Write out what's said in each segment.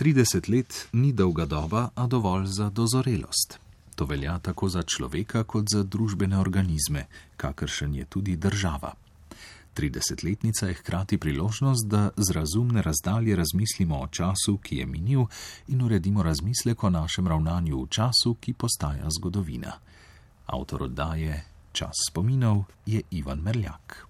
30 let ni dolga doba, a dovolj za dozorelost. To velja tako za človeka kot za družbene organizme, kakršen je tudi država. 30-letnica je hkrati priložnost, da z razumne razdalje razmislimo o času, ki je minil, in uredimo razmislek o našem ravnanju v času, ki postaja zgodovina. Avtor oddaje Čas spominov je Ivan Merljak.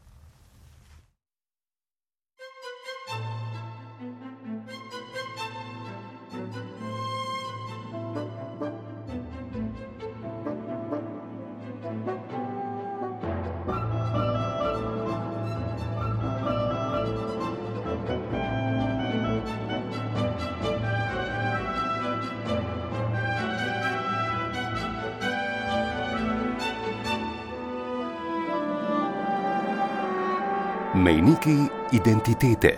Mejniki identitete.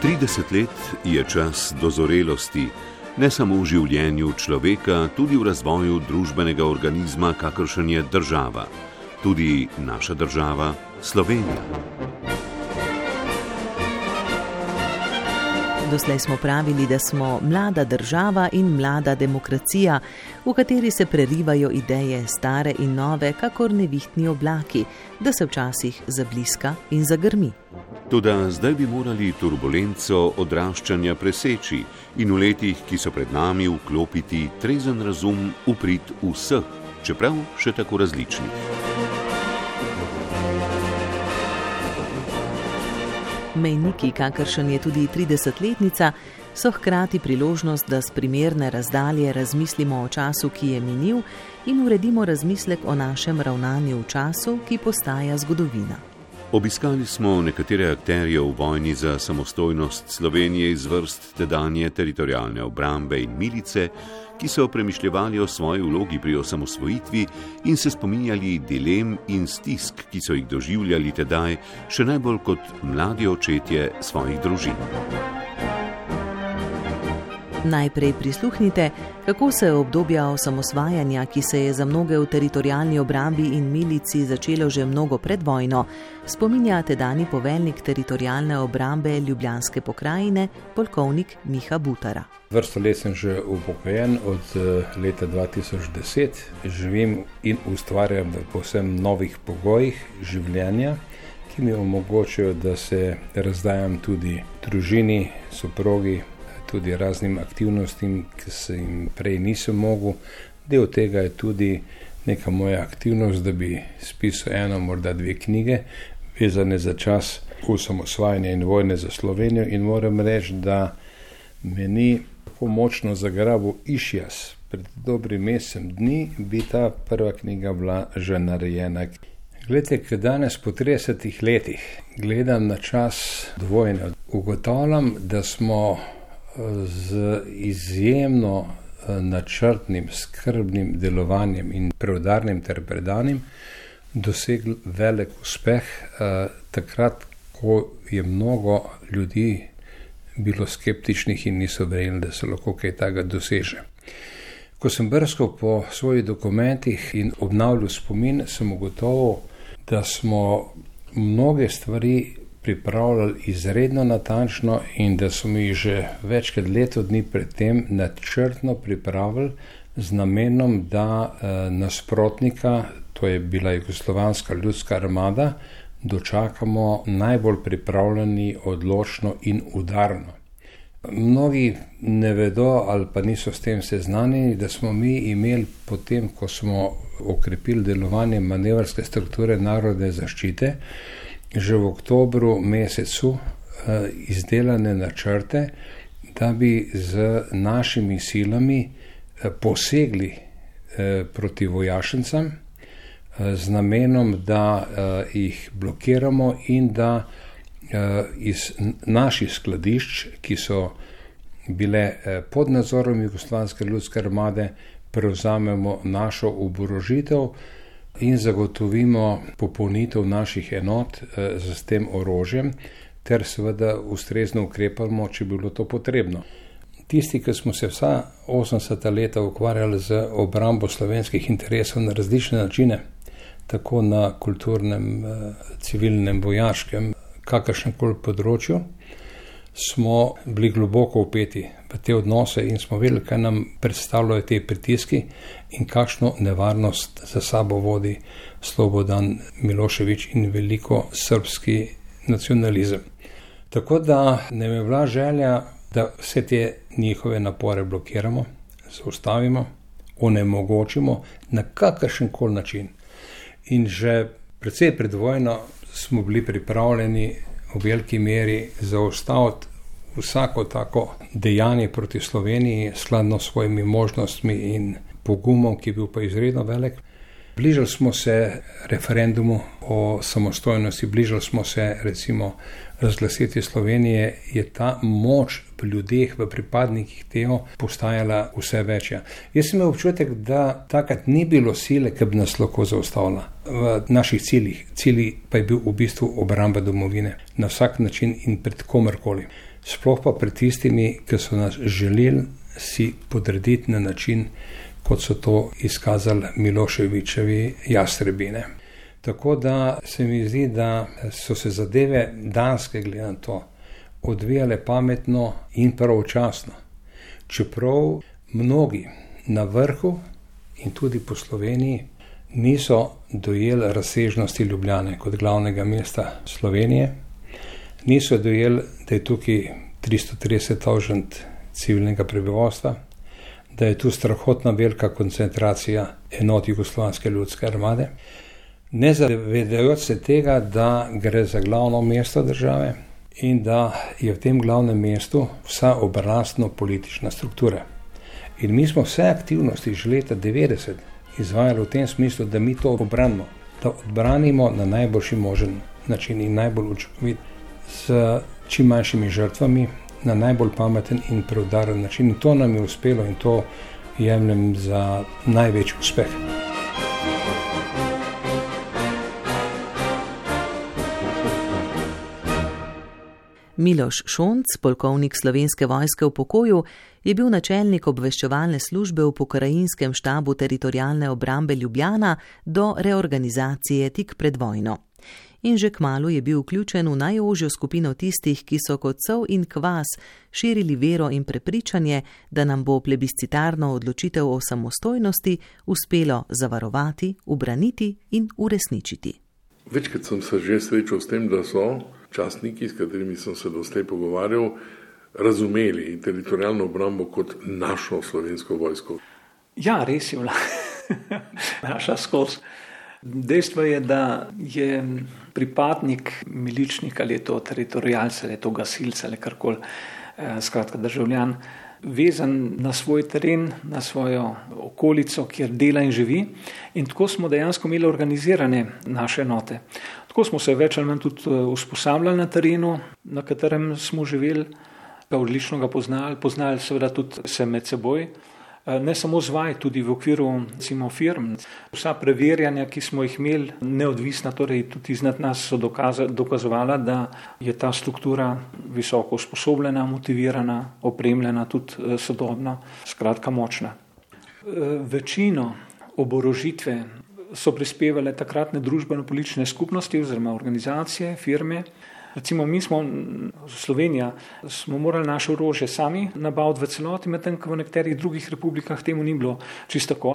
Trideset let je čas dozorelosti ne samo v življenju človeka, tudi v razvoju družbenega organizma, kakršen je država, tudi naša država Slovenija. Doslej smo pravili, da smo mlada država in mlada demokracija, v kateri se prerivajo ideje stare in nove, kakor nevihtni oblaki, da se včasih zabliska in zagrmi. Tudi zdaj bi morali turbulenco odraščanja preseči in v letih, ki so pred nami, vklopiti trezen razum v prid vseh, čeprav še tako različnih. Mejniki, kakršen je tudi 30-letnica, so hkrati priložnost, da z primerne razdalje razmislimo o času, ki je minil, in uredimo razmislek o našem ravnanju v času, ki postaja zgodovina. Obiskali smo nekatere akterje v vojni za samostojnost Slovenije iz vrst tedanje teritorijalne obrambe in milice, ki so premišljali o svoji vlogi pri osamosvojitvi in se spominjali dilem in stisk, ki so jih doživljali tedaj, še najbolj kot mladi očetje svojih družin. Najprej prisluhnite, kako se je obdobje osamosvajanja, ki se je za mnoge v teritorijalni obrambi in milici začelo že mnogo pred vojno, spominja tedajni poveljnik teritorijalne obrambe Ljubljanske pokrajine, polkovnik Miha Butara. Vrsto let sem že upokojen od eh, leta 2010, živim in ustvarjam v posebno novih pogojih življenja. Ki mi omogočajo, da se razdajam tudi družini, soprogi, tudi raznim aktivnostim, ki se jim prej nisem mogel. Del tega je tudi neka moja aktivnost, da bi spisal eno, morda dve knjige, vezane za čas osamosvajanja in vojne za Slovenijo. In moram reči, da me ni tako močno zagrabil išjas. Pred dobrim mesecem dni bi ta prva knjiga bila že narejena. Glede, ker danes po 30 letih gledam na čas dvojne, ugotavljam, da smo z izjemno eh, načrtnim, skrbnim delovanjem in preudarnim ter predanim dosegli velik uspeh, eh, takrat, ko je mnogo ljudi bilo skeptičnih in niso verjeli, da se lahko kaj takega doseže. Ko sem brskal po svojih dokumentih in obnavljal spomin, sem ugotovil, da smo mnoge stvari pripravljali izredno natančno in da so mi že več kot leto dni predtem načrtno pripravili z namenom, da eh, nasprotnika, to je bila Jugoslovanska ljudska armada, dočakamo najbolj pripravljeni, odločno in udarno. Mnogi ne vedo ali pa niso s tem seznanjeni, da smo mi imeli potem, ko smo okrepili delovanje manevrske strukture narodne zaščite, že v oktobru mesecu eh, izdelane načrte, da bi z našimi silami eh, posegli eh, proti vojašnicam z namenom, da jih blokiramo in da iz naših skladišč, ki so bile pod nadzorom Jugoslavijske ljudske armade, prevzamemo našo oborožitev in zagotovimo popolnitev naših enot z eh, tem orožjem, ter seveda ustrezno ukrepamo, če bi bilo to potrebno. Tisti, ki smo se vsa 80 leta ukvarjali z obrambo slovenskih interesov na različne načine, tako na kulturnem, eh, civilnem, vojaškem, kakršnem koli področju, smo bili globoko upeti v te odnose in smo vedeli, kaj nam predstavljajo te pritiski in kakšno nevarnost za sabo vodi Slobodan Miloševič in veliko srpski nacionalizem. Tako da ne me vla želja, da vse te njihove napore blokiramo, zaustavimo, onemogočimo na kakršen koli način. In že predvsej pred vojno smo bili pripravljeni v veliki meri zaustaviti vsako tako dejanje proti Sloveniji, skladno s svojimi možnostmi in pogumom, ki je bil pa izredno velik. Bližali smo se referendumu o samostojnosti, bližali smo se recimo razglasiti Slovenije, je ta moč ljudeh, v pripadnikih tega postajala vse večja. Jaz sem imel občutek, da takrat ni bilo sile, ki bi nas lahko zaustavila v naših ciljih. Cilj pa je bil v bistvu obramba domovine na vsak način in pred komerkoli. Sploh pa pred tistimi, ki so nas želeli si podrediti na način, kot so to izkazali Miloševičevi jastrebine. Tako da se mi zdi, da so se zadeve danske, glede na to, odvijale pametno in pravočasno. Čeprav mnogi na vrhu in tudi po Sloveniji niso dojeli razsežnosti Ljubljane kot glavnega mesta Slovenije, niso dojeli, da je tukaj 330 tožent civilnega prebivalstva, da je tu strahotna velika koncentracija enot Jugoslovanske ljudske armade, ne zavedajoč se tega, da gre za glavno mesto države in da je v tem glavnem mestu vsa obrastno politična struktura. In mi smo vse aktivnosti že leta 90 izvajali v tem smislu, da mi to obranimo, da odbranimo na najboljši možen način in najbolj učinkovit, s čim manjšimi žrtvami, na najbolj pameten in preudaren način. In to nam je uspelo in to jemljem za največji uspeh. Miloš Šonc, polkovnik slovenske vojske v pokoju, je bil načelnik obveščevalne službe v pokrajinskem štabu teritorijalne obrambe Ljubljana do reorganizacije tik pred vojno in že kmalo je bil vključen v najožjo skupino tistih, ki so kot sol in kvas širili vero in prepričanje, da nam bo plebiscitarno odločitev o samostojnosti uspelo zavarovati, ubraniti in uresničiti. Večkrat sem se že srečal s tem, da so častniki, s katerimi sem se doslej pogovarjal, razumeli teritorijalno obrambo kot našo slovensko vojsko. Ja, res je bila naša skozi. Dejstvo je, da je pripadnik miličnika ali je to teritorijalce ali je to gasilce ali karkoli, eh, skratka državljan, vezan na svoj teren, na svojo okolico, kjer dela in živi. In tako smo dejansko imeli organizirane naše enote. Tako smo se več ali manj tudi eh, usposabljali na terenu, na katerem smo živeli, ga odlično ga poznali, poznali seveda tudi se med seboj. Eh, ne samo zvaj, tudi v okviru recimo, firm. Vsa preverjanja, ki smo jih imeli, neodvisna, torej tudi iznad nas, so dokazovala, da je ta struktura visoko usposobljena, motivirana, opremljena, tudi eh, sodobna, skratka močna. Večino oborožitve so prispevale takratne družbeno-politične skupnosti oziroma organizacije, firme. Recimo, mi smo, Slovenija, smo morali naše orožje sami nabaviti v celoti, medtem ko v nekaterih drugih republikah temu ni bilo čisto tako.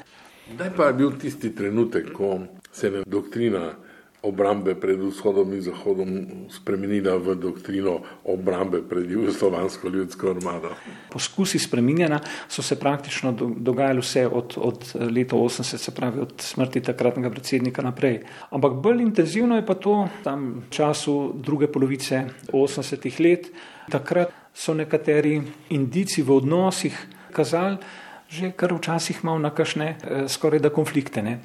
Kdaj pa je bil tisti trenutek, ko se je doktrina obrambe pred vzhodom in zahodom spremenila v doktrino obrambe pred jugoslovansko ljudsko armado. Poskusi spreminjanja so se praktično dogajali vse od, od leta 80, se pravi od smrti takratnega predsednika naprej. Ampak bolj intenzivno je pa to tam v času druge polovice 80-ih let. Takrat so nekateri indici v odnosih kazali, že kar včasih malo na kašne, eh, skoraj da konflikte. Ne.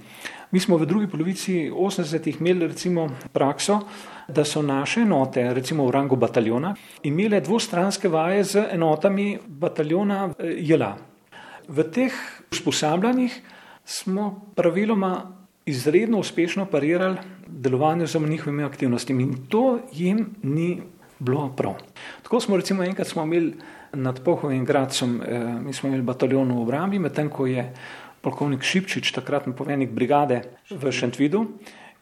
Mi smo v drugi polovici 80-ih imeli recimo prakso, da so naše enote, recimo v rangu bataljona, imele dvostranske vaje z enotami bataljona eh, JLA. V teh usposabljanjih smo praviloma izredno uspešno parirali delovanju z njihovimi aktivnostmi in to jim ni bilo prav. Tako smo recimo enkrat smo imeli nad Pohovim gradcem, eh, mi smo imeli bataljon v obrambi, medtem ko je polkovnik Šipčič, takratni poveljnik brigade v Šentvidu,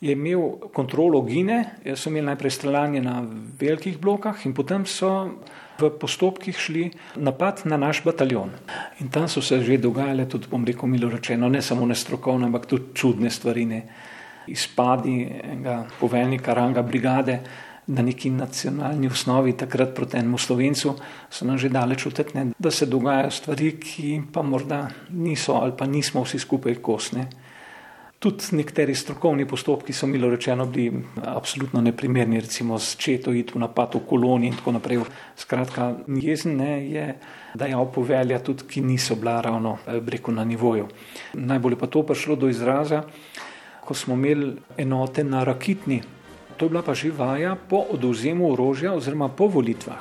je imel kontrolo Gine, so imeli najprej streljanje na velikih blokah in potem so v postopkih šli napad na naš bataljon. In tam so se že dogajale tudi, bom rekel, milo rečeno, ne samo nestrokovne, ampak tudi čudne stvari. Ne. Izpadi enega poveljnika ranga brigade na neki nacionalni osnovi, takrat proti enemu slovencu, so nam že daleč utretne, da se dogajajo stvari, ki pa morda niso ali pa nismo vsi skupaj kosne. Tudi nekateri strokovni postopki so, milo rečeno, bili absolutno neprimerni, recimo s četo iti v napad v koloni in tako naprej. Skratka, jezen ne, je dajal povelja tudi, ki niso bila ravno eh, breko na nivoju. Najbolj pa to prišlo do izraza, ko smo imeli enote na rakitni. To je bila pa živaja po oduzemu orožja oziroma po volitvah.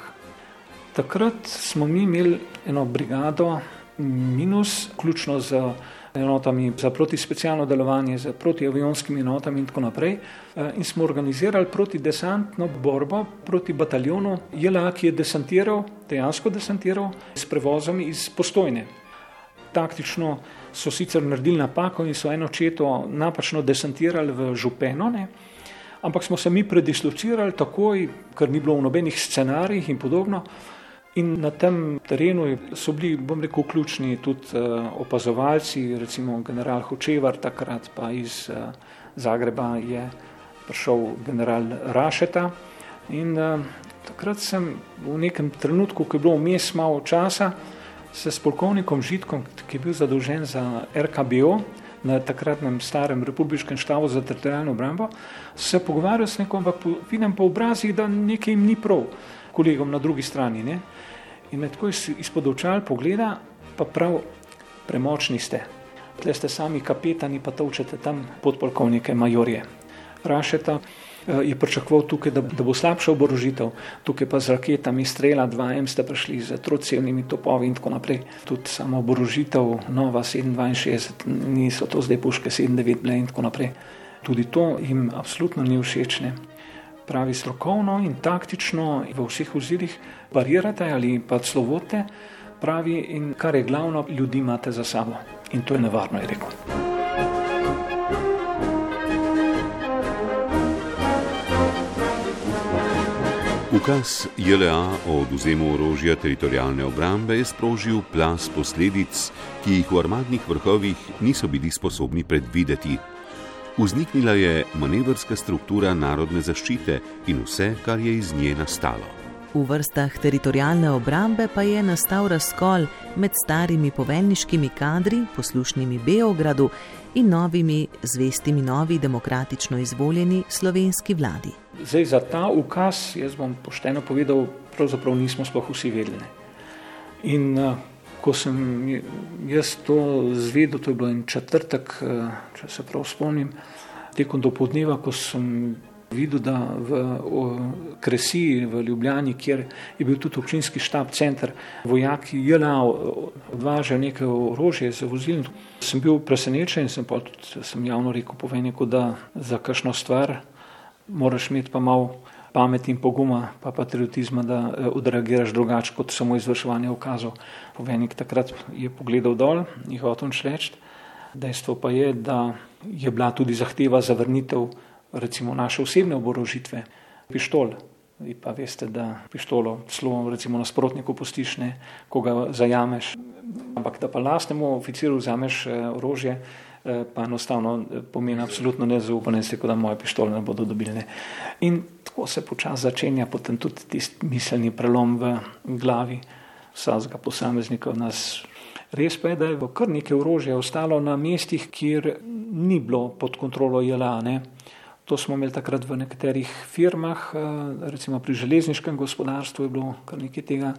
Takrat smo mi imeli eno brigado minus, ključno z enotami za protispecialno delovanje, z protiavionskimi enotami in tako naprej. Eh, in smo organizirali protidesantno borbo proti bataljonu JLA, ki je desantiral, dejansko desantiral s prevozom iz postojne. Taktično so sicer naredili napako in so eno četo napačno desantirali v župeno, ne? Ampak smo se mi predislocirali takoj, ker ni bilo v nobenih scenarijih in podobno. In na tem terenu so bili, bom rekel, ključni tudi uh, opazovalci, recimo general Hočevar, takrat pa iz uh, Zagreba je prišel general Rašeta. In uh, takrat sem v nekem trenutku, ko je bilo vmes malo časa, se s polkovnikom Žitkom, ki je bil zadolžen za RKBO na takratnem starem republiškem štavu za teritorijalno obrambo, se pogovarjal s nekom, ampak vidim po obrazih, da nekaj jim ni prav kolegom na drugi strani. Ne? In me tako izpod očal pogleda, pa prav premočni ste. Tle ste sami kapetani, pa točete tam podpolkovnike, majorje. Rašeta je pričakoval tukaj, da, da bo slabša oborožitev, tukaj pa z raketami strela 2M ste prišli z trocevnimi topovi in tako naprej. Tudi samo oborožitev Nova 762, niso to zdaj puške 79 bile in tako naprej. Tudi to jim absolutno ni všečne pravi strokovno in taktično v vseh ozirih parirate ali pa slovote, pravi in kar je glavno, ljudi imate za sabo. In to je nevarno, je rekel. Ukaz JLA o oduzemu orožja teritorijalne obrambe je sprožil plas posledic, ki jih v armadnih vrhovih niso bili sposobni predvideti. Vzniknila je manevrska struktura narodne zaščite in vse, kar je iz nje nastalo. V vrstah teritorijalne obrambe pa je nastal razkol med starimi poveljniškimi kadri, poslušnimi Beogradu in novimi, zvestimi novi, demokratično izvoljeni slovenski vladi. Zdaj, za ta ukaz, jaz bom pošteno povedal, pravzaprav nismo sploh vsi vedeli. In uh, ko sem jaz to zvedel, to je bilo en četrtek, eh, če se prav spomnim, tekom do podneva, ko sem videl, da v Kresiji, v Ljubljani, kjer je bil tudi občinski štab, center, vojaki JLA odvažajo nekaj orožje za vozilni. Sem bil presenečen in sem pa tudi sem javno rekel, povej neko, da za kakšno stvar moraš imeti pa malo pameti in poguma, pa patriotizma, da eh, odreagiraš drugače kot samo izvrševanje ukazov. Povenik takrat je pogledal dol in hotel šleč. Dejstvo pa je, da je bila tudi zahteva za vrnitev recimo naše osebne oborožitve, pištol. Vi pa veste, da pištolo celo recimo nasprotniku postiš, ne, ko ga zajameš. Ampak da pa lastnemu oficiru vzameš eh, orožje, Eh, pa enostavno eh, pomeni absolutno nezaupanje, tako da moje pištole ne bodo dobili. Ne. In tako se počasi začenja potem tudi tisti miselni prelom v glavi vsakega posameznika od nas. Res pa je, da je kar nekaj orožja ostalo na mestih, kjer ni bilo pod kontrolo jelane. To smo imeli takrat v nekaterih firmah, eh, recimo pri železniškem gospodarstvu je bilo kar nekaj tega,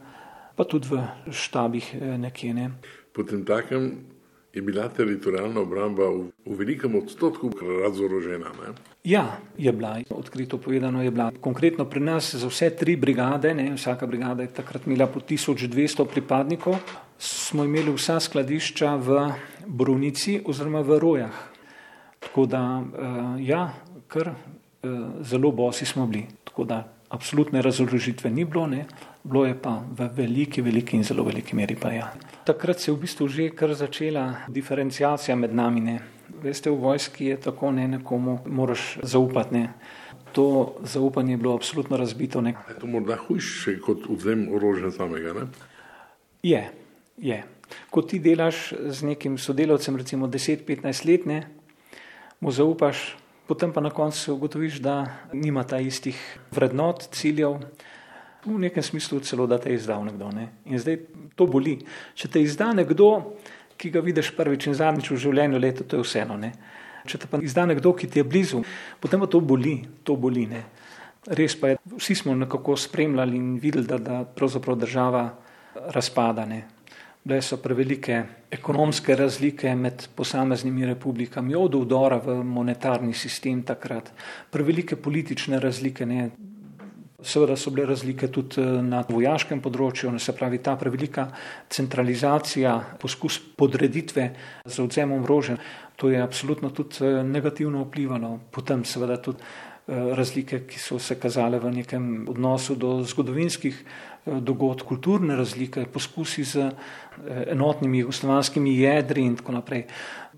pa tudi v štabih nekje. Ne. Potem takem je bila teritorijalna obramba v, v velikem odstotku razorožena. Ne? Ja, je bila, odkrito povedano, je bila. Konkretno pri nas za vse tri brigade, ne, vsaka brigada je takrat imela po 1200 pripadnikov, smo imeli vsa skladišča v Brunici oziroma v Rojah. Tako da, uh, ja, kar uh, zelo bosi smo bili. Tako da absolutne razložitve ni bilo, ne. bilo je pa v veliki, veliki in zelo veliki meri pa ja. Takrat se je v bistvu že kar začela diferencijacija med nami. Ne. Veste, v vojski je tako, ne nekomu moraš zaupati. Ne. To zaupanje je bilo absolutno razbito. Ne. Je to morda hujše kot vzem orožja samega? Ne? Je, je. Ko ti delaš z nekim sodelavcem, recimo 10-15 let, ne, mu zaupaš, potem pa na koncu ugotoviš, da nima ta istih vrednot, ciljev, v nekem smislu celo, da te je izdal nekdo. Ne. In zdaj to boli. Če te izda nekdo, ki ga vidiš prvič in zadnjič v življenju, leto, to je vseeno. Ne. Če te pa izda nekdo, ki ti je blizu, potem pa to boli, to boli. Ne. Res pa je, vsi smo nekako spremljali in videli, da, da pravzaprav država razpada. Ne. Bile so prevelike ekonomske razlike med posameznimi republikami, od udora v monetarni sistem takrat, prevelike politične razlike. Ne. Seveda so bile razlike tudi eh, na vojaškem področju, se pravi ta prevelika centralizacija, poskus podreditve z odzemom orožja, to je absolutno tudi eh, negativno vplivalo. Potem seveda tudi eh, razlike, ki so se kazale v nekem odnosu do zgodovinskih dogodkov, kulturne razlike, poskusi z enotnimi jugoslovanskimi jedri in tako naprej.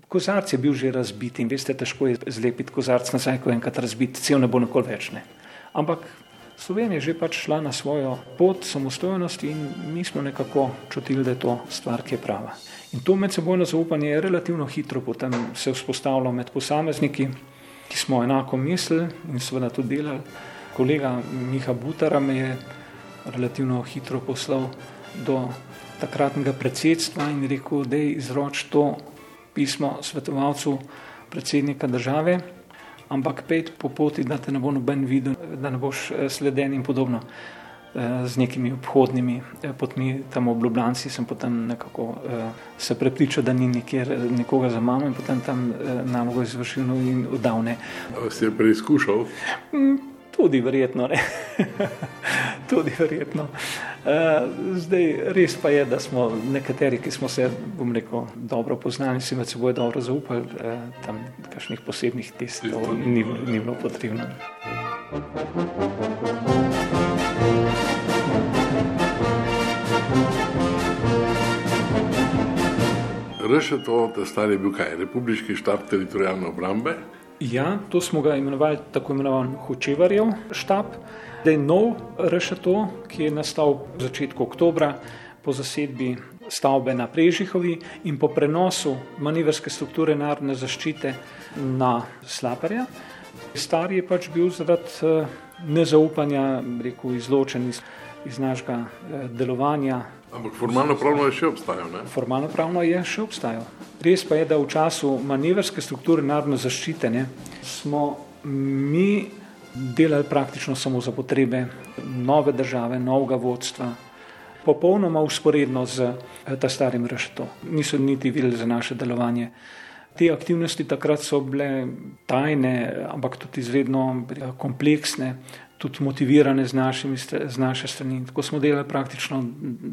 Kozarc je bil že razbit in veste, težko je zlepiti kozarc nazaj, ko enkrat razbit, cel ne bo nikoli več. Ne. Ampak Slovenija je že pač šla na svojo pot samostojnosti in mi smo nekako čutili, da je to stvar, ki je prava. In to medsebojno zaupanje je relativno hitro potem se vzpostavilo med posamezniki, ki smo enako mislili in seveda tudi delali. Kolega Miha Butara me je relativno hitro poslal do takratnega predsedstva in rekel, da je izroč to pismo svetovalcu predsednika države, ampak pet po poti, da te ne bo noben videl, da ne boš eh, sleden in podobno. Eh, z nekimi obhodnimi eh, potmi, tam v Ljubljanci, sem potem nekako se prepričal, da ni nikjer nikoga za mamo in potem tam nalogo izvršil in oddal. Si je preizkušal? Tudi verjetno. tudi verjetno. Eh, zdaj, res pa je, da smo nekateri, ki smo se, bom rekel, dobro poznali, si med seboj dobro zaupali, eh, tam kakšnih posebnih testov ni, ni bilo potrebno. RŠTO, ta stari bil kaj, Republiški štab teritorijalne obrambe? Ja, to smo ga imenovali tako imenovan Hočevarjev štab. Da je nov RŠTO, ki je nastal v začetku oktobra po zasedbi stavbe na Prežihovi in po prenosu manevrske strukture narodne zaščite na Slaperja. Star je pač bil zaradi eh, nezaupanja, rekel, izločen iz, iz našega eh, delovanja. Ampak formalno pravno je še obstajal. Ne? Formalno pravno je še obstajal. Res pa je, da v času manevrske strukture narodne zaščite ne, smo mi delali praktično samo za potrebe nove države, novega vodstva, popolnoma usporedno z eh, ta starim rešetom. Niso niti videli za naše delovanje. Te aktivnosti takrat so bile tajne, ampak tudi izredno kompleksne, tudi motivirane z, našimi, z naše strani. Tako smo delali praktično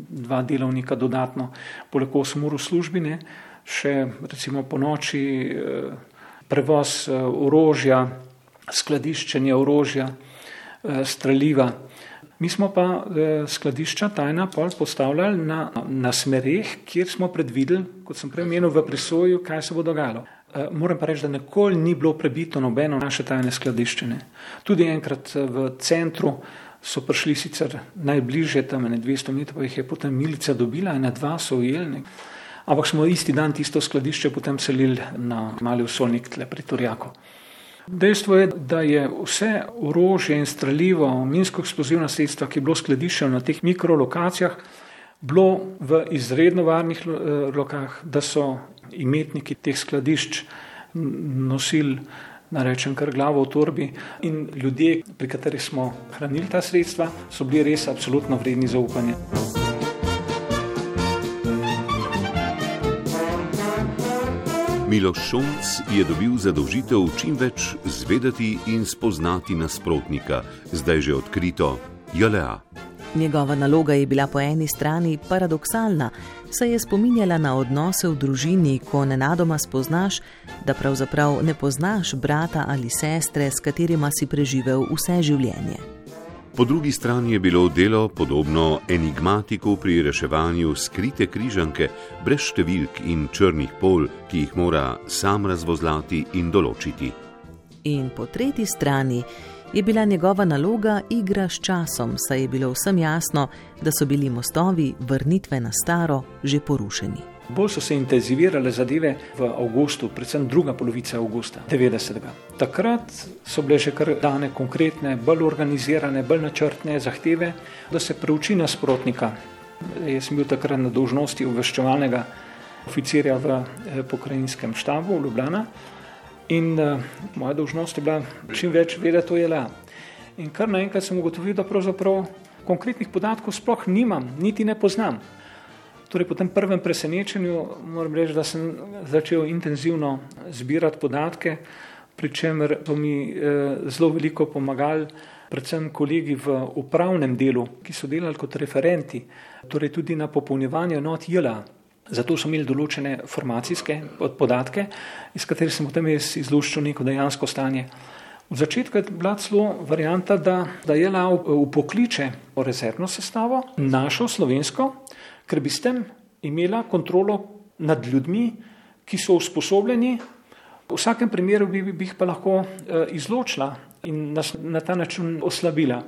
dva delovnika dodatno, poleg osem ur v službi, ne, še recimo po noči eh, prevoz eh, orožja, skladiščenje orožja, eh, streljiva. Mi smo pa skladišča tajna pol postavljali na, na smereh, kjer smo predvideli, kot sem prej omenil v presoju, kaj se bo dogajalo. Eh, moram pa reči, da nikoli ni bilo prebito nobeno naše tajne skladiščine. Tudi enkrat eh, v centru so prišli sicer najbližje, tam ne 200 metrov, pa jih je potem milica dobila, ena dva so ujeli. Ampak smo isti dan tisto skladišče potem selili na mali usolnik tle pri Turjaku. Dejstvo je, da je vse orožje in streljivo, minsko-eksplozivna sredstva, ki je bilo skladiščeno na teh mikrolokacijah, bilo v izredno varnih eh, lokah, da so imetniki teh skladišč nosili, da rečem, kar glavo v torbi. In ljudje, pri katerih smo hranili ta sredstva, so bili res absolutno vredni zaupanja. Miloš Šolc je dobil zadolžitev čim več zvedeti in spoznati nasprotnika, zdaj že odkrito, JLA. Njegova naloga je bila po eni strani paradoksalna, saj je spominjala na odnose v družini, ko nenadoma spoznaš, da pravzaprav ne poznaš brata ali sestre, s katerima si preživel vse življenje. Po drugi strani je bilo delo podobno enigmatiku pri reševanju skrite križanke, brez številk in črnih pol, ki jih mora sam razvozlati in določiti. In po tretji strani je bila njegova naloga igra s časom, saj je bilo vsem jasno, da so bili mostovi vrnitve na staro že porušeni. Bolj so se intenzivirale zadeve v avgustu, predvsem druga polovica avgusta 90. Takrat so bile že kar dane konkretne, bolj organizirane, bolj načrtne zahteve, da se preuči nasprotnika. Jaz sem bil takrat na dožnosti obveščevalnega oficirja v eh, pokrajinskem štabu v Ljubljana. In uh, moja dolžnost je bila čim več vedeti o JLA. In kar naenkrat sem ugotovil, da pravzaprav konkretnih podatkov sploh nimam, niti ne poznam. Torej, po tem prvem presenečenju moram reči, da sem začel intenzivno zbirati podatke, pri čemer so mi eh, zelo veliko pomagali, predvsem kolegi v upravnem delu, ki so delali kot referenti, torej tudi na popolnjevanju enot JLA. Zato so imeli določene formacijske podatke, iz katerih sem potem izluščil neko dejansko stanje. V začetku je bila celo varianta, da, da je la upokliče o rezervno sestavo, našo slovensko, ker bi s tem imela kontrolo nad ljudmi, ki so usposobljeni, v vsakem primeru bi, bi jih pa lahko eh, izločila in nas na ta način oslabila.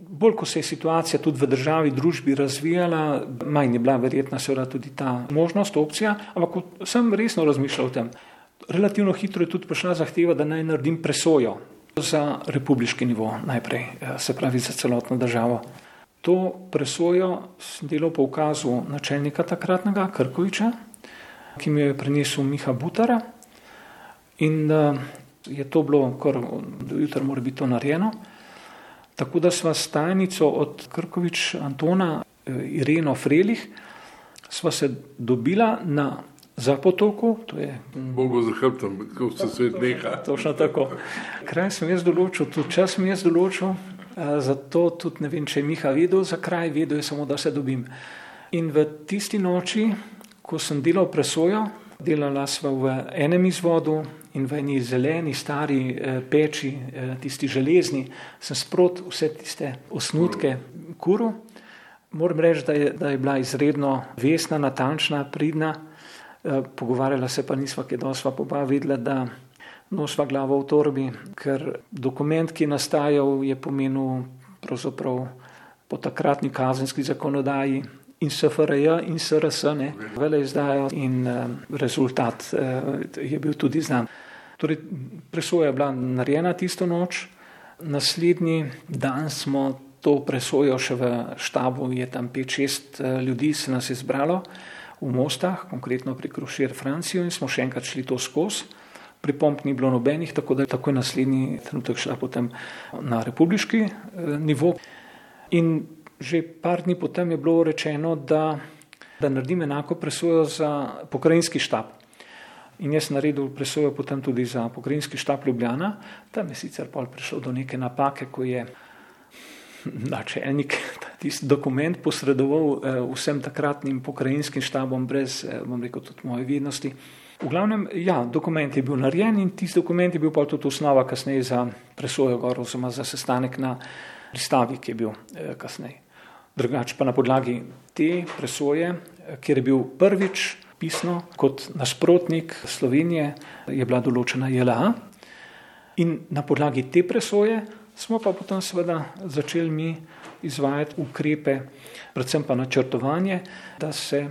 Bolj, ko se je situacija tudi v državi, družbi razvijala, manj je bila verjetna seveda tudi ta možnost, opcija, ampak sem resno razmišljal o tem. Relativno hitro je tudi prišla zahteva, da naj naredim presojo za republiški nivo najprej, eh, se pravi za celotno državo. To presojo sem delal po ukazu načelnika takratnega Krkoviča, ki mi je prinesel Miha Butara in uh, je to bilo, kar do jutra mora biti to narejeno. Tako da sva s tajnico od Krkovič Antona eh, Ireno Frelih, sva se dobila na Zapotoku, to je. Bogo za hrbtom, ko se svet neha. Točno tako. Kraj sem jaz določil, tudi čas sem jaz določil, eh, zato tudi ne vem, če je Miha vedel, za kraj vedel je samo, da se dobim. In v tisti noči, ko sem delal presojo, delala sva v enem izvodu, in v eni zeleni, stari eh, peči, eh, tisti železni, sem sprot vse tiste osnutke kuru. Moram reči, da je, da je bila izredno vesna, natančna, pridna. Eh, pogovarjala se pa nisva, ki dosva pa videla, da nosva glavo v torbi, ker dokument, ki je nastajal, je pomenil pravzaprav po takratni kazenski zakonodaji in SFRJ in SRS, ne, vele izdajo in uh, rezultat uh, je bil tudi znan. Torej, presoja je bila narejena tisto noč, naslednji dan smo to presojo še v štabu, je tam 5-6 eh, ljudi se nas je zbralo v Mostah, konkretno pri Krušir Francijo in smo še enkrat šli to skozi. Pripomp ni bilo nobenih, tako da je takoj naslednji trenutek šla potem na republiški nivo. In že par dni potem je bilo rečeno, da, da naredim enako presojo za pokrajinski štab. In jaz sem naredil presojo potem tudi za pokrajinski štab Ljubljana. Tam je sicer pol prišel do neke napake, ko je načelnik tisti dokument posredoval eh, vsem takratnim pokrajinskim štabom brez, eh, bom rekel, tudi moje vidnosti. V glavnem, ja, dokument je bil narejen in tisti dokument je bil pa tudi osnova kasneje za presojo gor oziroma za sestanek na pristavi, ki je bil eh, kasneje. Drugač pa na podlagi te presoje, kjer je bil prvič pisno kot nasprotnik Slovenije, je bila določena JLA. In na podlagi te presoje smo pa potem seveda začeli mi izvajati ukrepe, predvsem pa načrtovanje, da se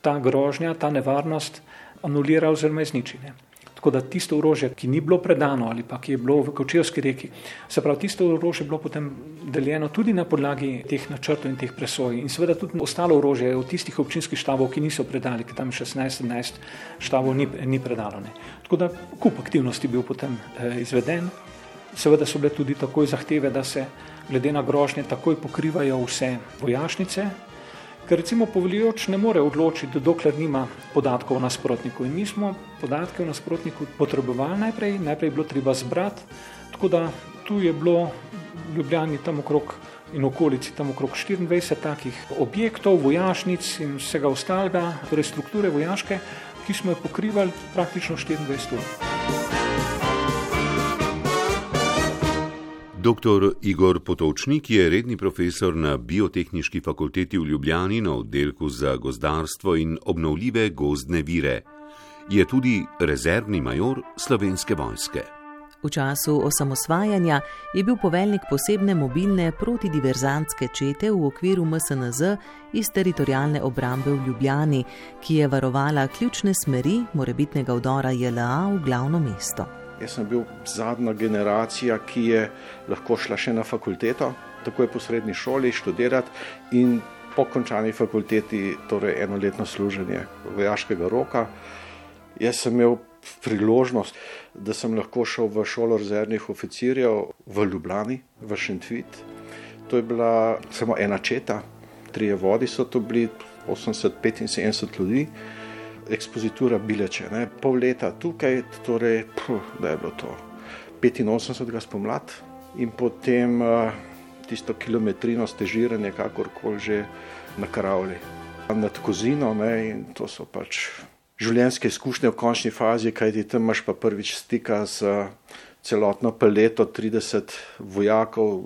ta grožnja, ta nevarnost anulira oziroma izniči. Tako da tisto orožje, ki ni bilo predano ali pa ki je bilo v Kočevski reki, se pravi, tisto orožje je bilo potem deljeno tudi na podlagi teh načrtov in teh presoj. In seveda tudi ostalo orožje od tistih občinskih štabov, ki niso predali, ki tam 16-17 štabov ni, ni predalo. Ne. Tako da kup aktivnosti bil potem eh, izveden. Seveda so bile tudi takoj zahteve, da se glede na grožnje takoj pokrivajo vse vojašnice, Ker recimo poveljujoč ne more odločiti, dokler nima podatkov o nasprotniku. In mi smo podatke o nasprotniku potrebovali najprej, najprej je bilo treba zbrati, tako da tu je bilo v Ljubljani tam okrog in okolici tam okrog 24 takih objektov, vojašnic in vsega ostalega, torej strukture vojaške, ki smo jo pokrivali praktično 24 ur. Dr. Igor Potočnik je redni profesor na Biotehnički fakulteti v Ljubljani na oddelku za gozdarstvo in obnovljive gozdne vire. Je tudi rezervni major slovenske vojske. V času osamosvajanja je bil poveljnik posebne mobilne protidiverzantske čete v okviru MSNZ iz teritorijalne obrambe v Ljubljani, ki je varovala ključne smeri morebitnega vdora JLA v glavno mesto. Jaz sem bil zadnja generacija, ki je lahko šla še na fakulteto, takoj po srednji šoli študirati in po končani fakulteti, torej enoletno služenje vojaškega roka. Jaz sem imel priložnost, da sem lahko šel v šolo rezervnih oficirjev v Ljubljani, v Šentvit. To je bila samo ena četa, trije vodi so to bili, 80-75 ljudi ekspozitura Bileče. Ne. Pol leta tukaj, torej, puh, da je bilo to 85. spomlad in potem uh, tisto kilometrino stežiranje, kakorkoli že na kravli. Nad kozino ne, in to so pač življenjske izkušnje v končni fazi, kajti tam imaš pa prvič stika z celotno paleto 30 vojakov,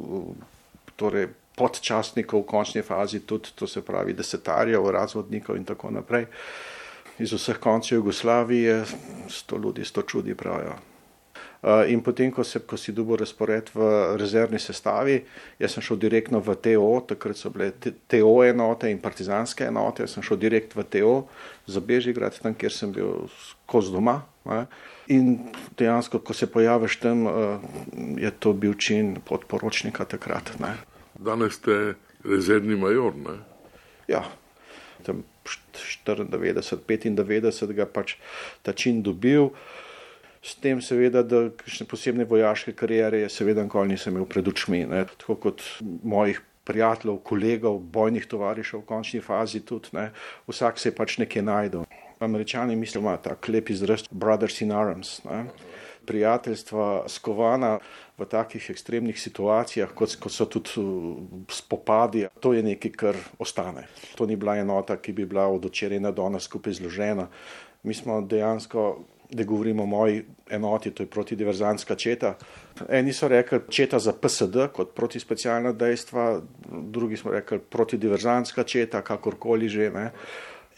torej podčasnikov v končni fazi, tudi to se pravi desetarjev, razvodnikov in tako naprej iz vseh koncev Jugoslavije, sto ljudi, sto čudi pravijo. In potem, ko, se, ko si dobil razpored v rezervni sestavi, jaz sem šel direktno v TO, takrat so bile TO enote in partizanske enote, jaz sem šel direkt v TO za Bežigrad, tam, kjer sem bil skozi doma. Ne. In dejansko, ko se pojaviš tam, je to bil čin podporočnika takrat. Ne. Danes ste rezervni major. Ne? Ja, tam 94, 95 ga pač ta čin dobil. S tem, seveda, da kakšne posebne vojaške karijere je, seveda, nikoli nisem imel pred očmi. Ne. Tako kot mojih prijateljev, kolegov, bojnih tovarišev v končni fazi tudi. Ne. Vsak se je pač nekaj najdel. Američani mislijo, da ima ta lep izraz Brothers in Arms. Ne prijateljstva skovana v takih ekstremnih situacijah, kot, kot so tudi uh, spopadi, to je nekaj, kar ostane. To ni bila enota, ki bi bila od včeraj na danes skupaj zložena. Mi smo dejansko, da govorimo o moji enoti, to je protidiverzantska četa. Eni so rekli četa za PSD kot protispecialna dejstva, drugi smo rekli protidiverzantska četa, kakorkoli že. Ne.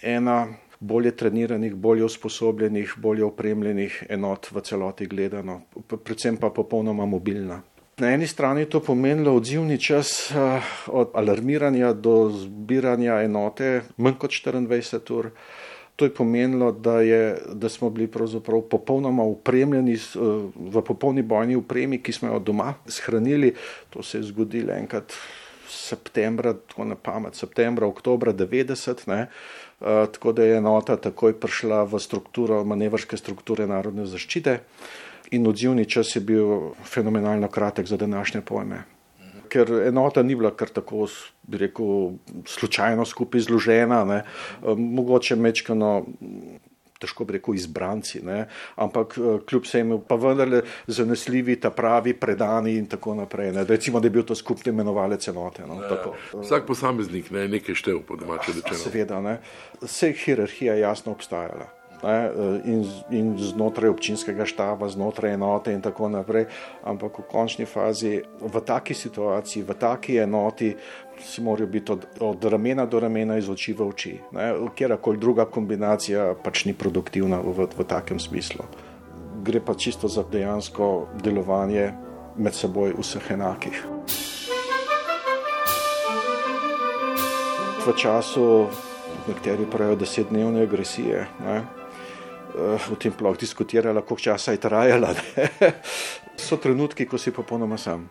Ena bolje treniranih, bolje usposobljenih, bolje opremljenih enot v celoti gledano, predvsem pa popolnoma mobilna. Na eni strani to pomenilo odzivni čas eh, od alarmiranja do zbiranja enote manj kot 24 ur. To je pomenilo, da, je, da smo bili pravzaprav popolnoma upremljeni eh, v popolni bojni upremi, ki smo jo doma shranili. To se je zgodilo enkrat septembra, tako na pamet, septembra, oktobra 90. Ne. Eh, tako da je enota takoj prišla v strukturo, manevrske strukture narodne zaščite in odzivni čas je bil fenomenalno kratek za današnje pojme. Ker enota ni bila kar tako, bi rekel, slučajno skupaj zložena, ne. Eh, mogoče mečkano težko bi rekel, izbranci, ne? ampak eh, kljub vsemu pa vendarle zanesljivi, ta pravi, predani in tako naprej. Ne? Recimo, da je bil to skupni imenovalec enote. No? Ja, vsak posameznik ne, nekaj štev, po domače rečeno. Seveda, vse hierarhija jasno obstajala ne, in, in znotraj občinskega štaba, znotraj enote in tako naprej. Ampak v končni fazi, v taki situaciji, v taki enoti, si morajo biti od, od ramena do ramena, iz oči v oči. Kjerkoli druga kombinacija pač ni produktivna v, v, v takem smislu. Gre pa čisto za dejansko delovanje med seboj vseh enakih. V času, nekateri pravijo, desetdnevne agresije, ne, Eh, o tem sploh diskutirala, koliko časa je trajala. so trenutki, ko si popolnoma sam.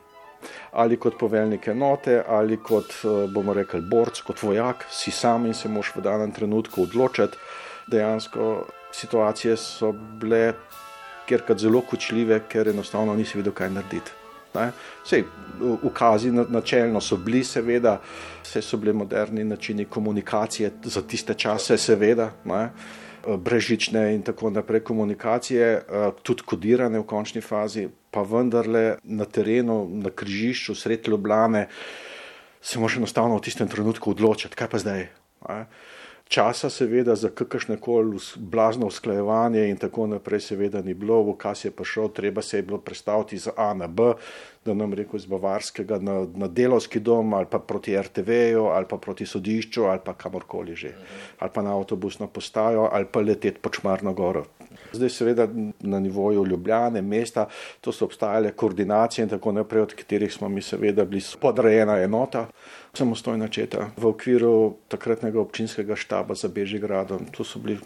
Ali kot poveljnik enote, ali kot eh, bomo rekli borc, kot vojak, si sam in se moš v danem trenutku odločiti. Dejansko situacije so bile kjerkrat zelo kočljive, ker enostavno nisi vedel, kaj narediti. Sej, ukazi načelno so bili, seveda, vse so bili moderni načini komunikacije za tiste čase, seveda. Ne? Eh, brežične in tako naprej komunikacije, eh, tudi kodirane v končni fazi, pa vendarle na terenu, na križišču, sred Ljubljane, se moraš enostavno v tistem trenutku odločiti, kaj pa zdaj. Časa, seveda, za kakršne koli blazno usklajevanje in tako naprej, seveda, ni bilo, v kas je prišel, treba se je bilo predstaviti za A na B, da nam reko iz Bavarskega na, na delovski dom ali pa proti RTV-ju ali pa proti sodišču ali pa kamorkoli že. Ali pa na avtobusno postajo ali pa leteti po Čmarno goro. Zdaj seveda na nivoju Ljubljane, mesta, to so obstajale koordinacije in tako naprej, od katerih smo mi seveda bili podrejena enota, samostojna četa v okviru takratnega občinskega štaba za Bežigradom. To so bili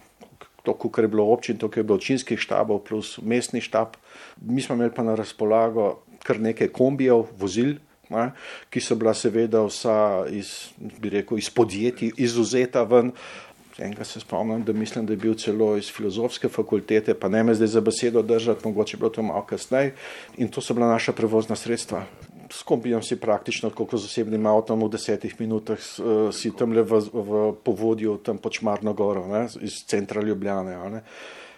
to, kar je bilo občin, to, kar je bilo občinskih štabov plus mestni štab. Mi smo imeli pa na razpolago kar nekaj kombijev, vozil, ne, ki so bila seveda vsa iz, bi rekel, iz podjetij izuzeta ven. Enega se spomnim, da mislim, da je bil celo iz filozofske fakultete, pa ne me zdaj za besedo držati, mogoče je bilo to malo kasneje. In to so bila naša prevozna sredstva. S kombijem si praktično, kot z osebnim avtom, v desetih minutah uh, si tam le v, v povodju, tam pod Čmarno goro, ne, iz centra Ljubljane. Ne.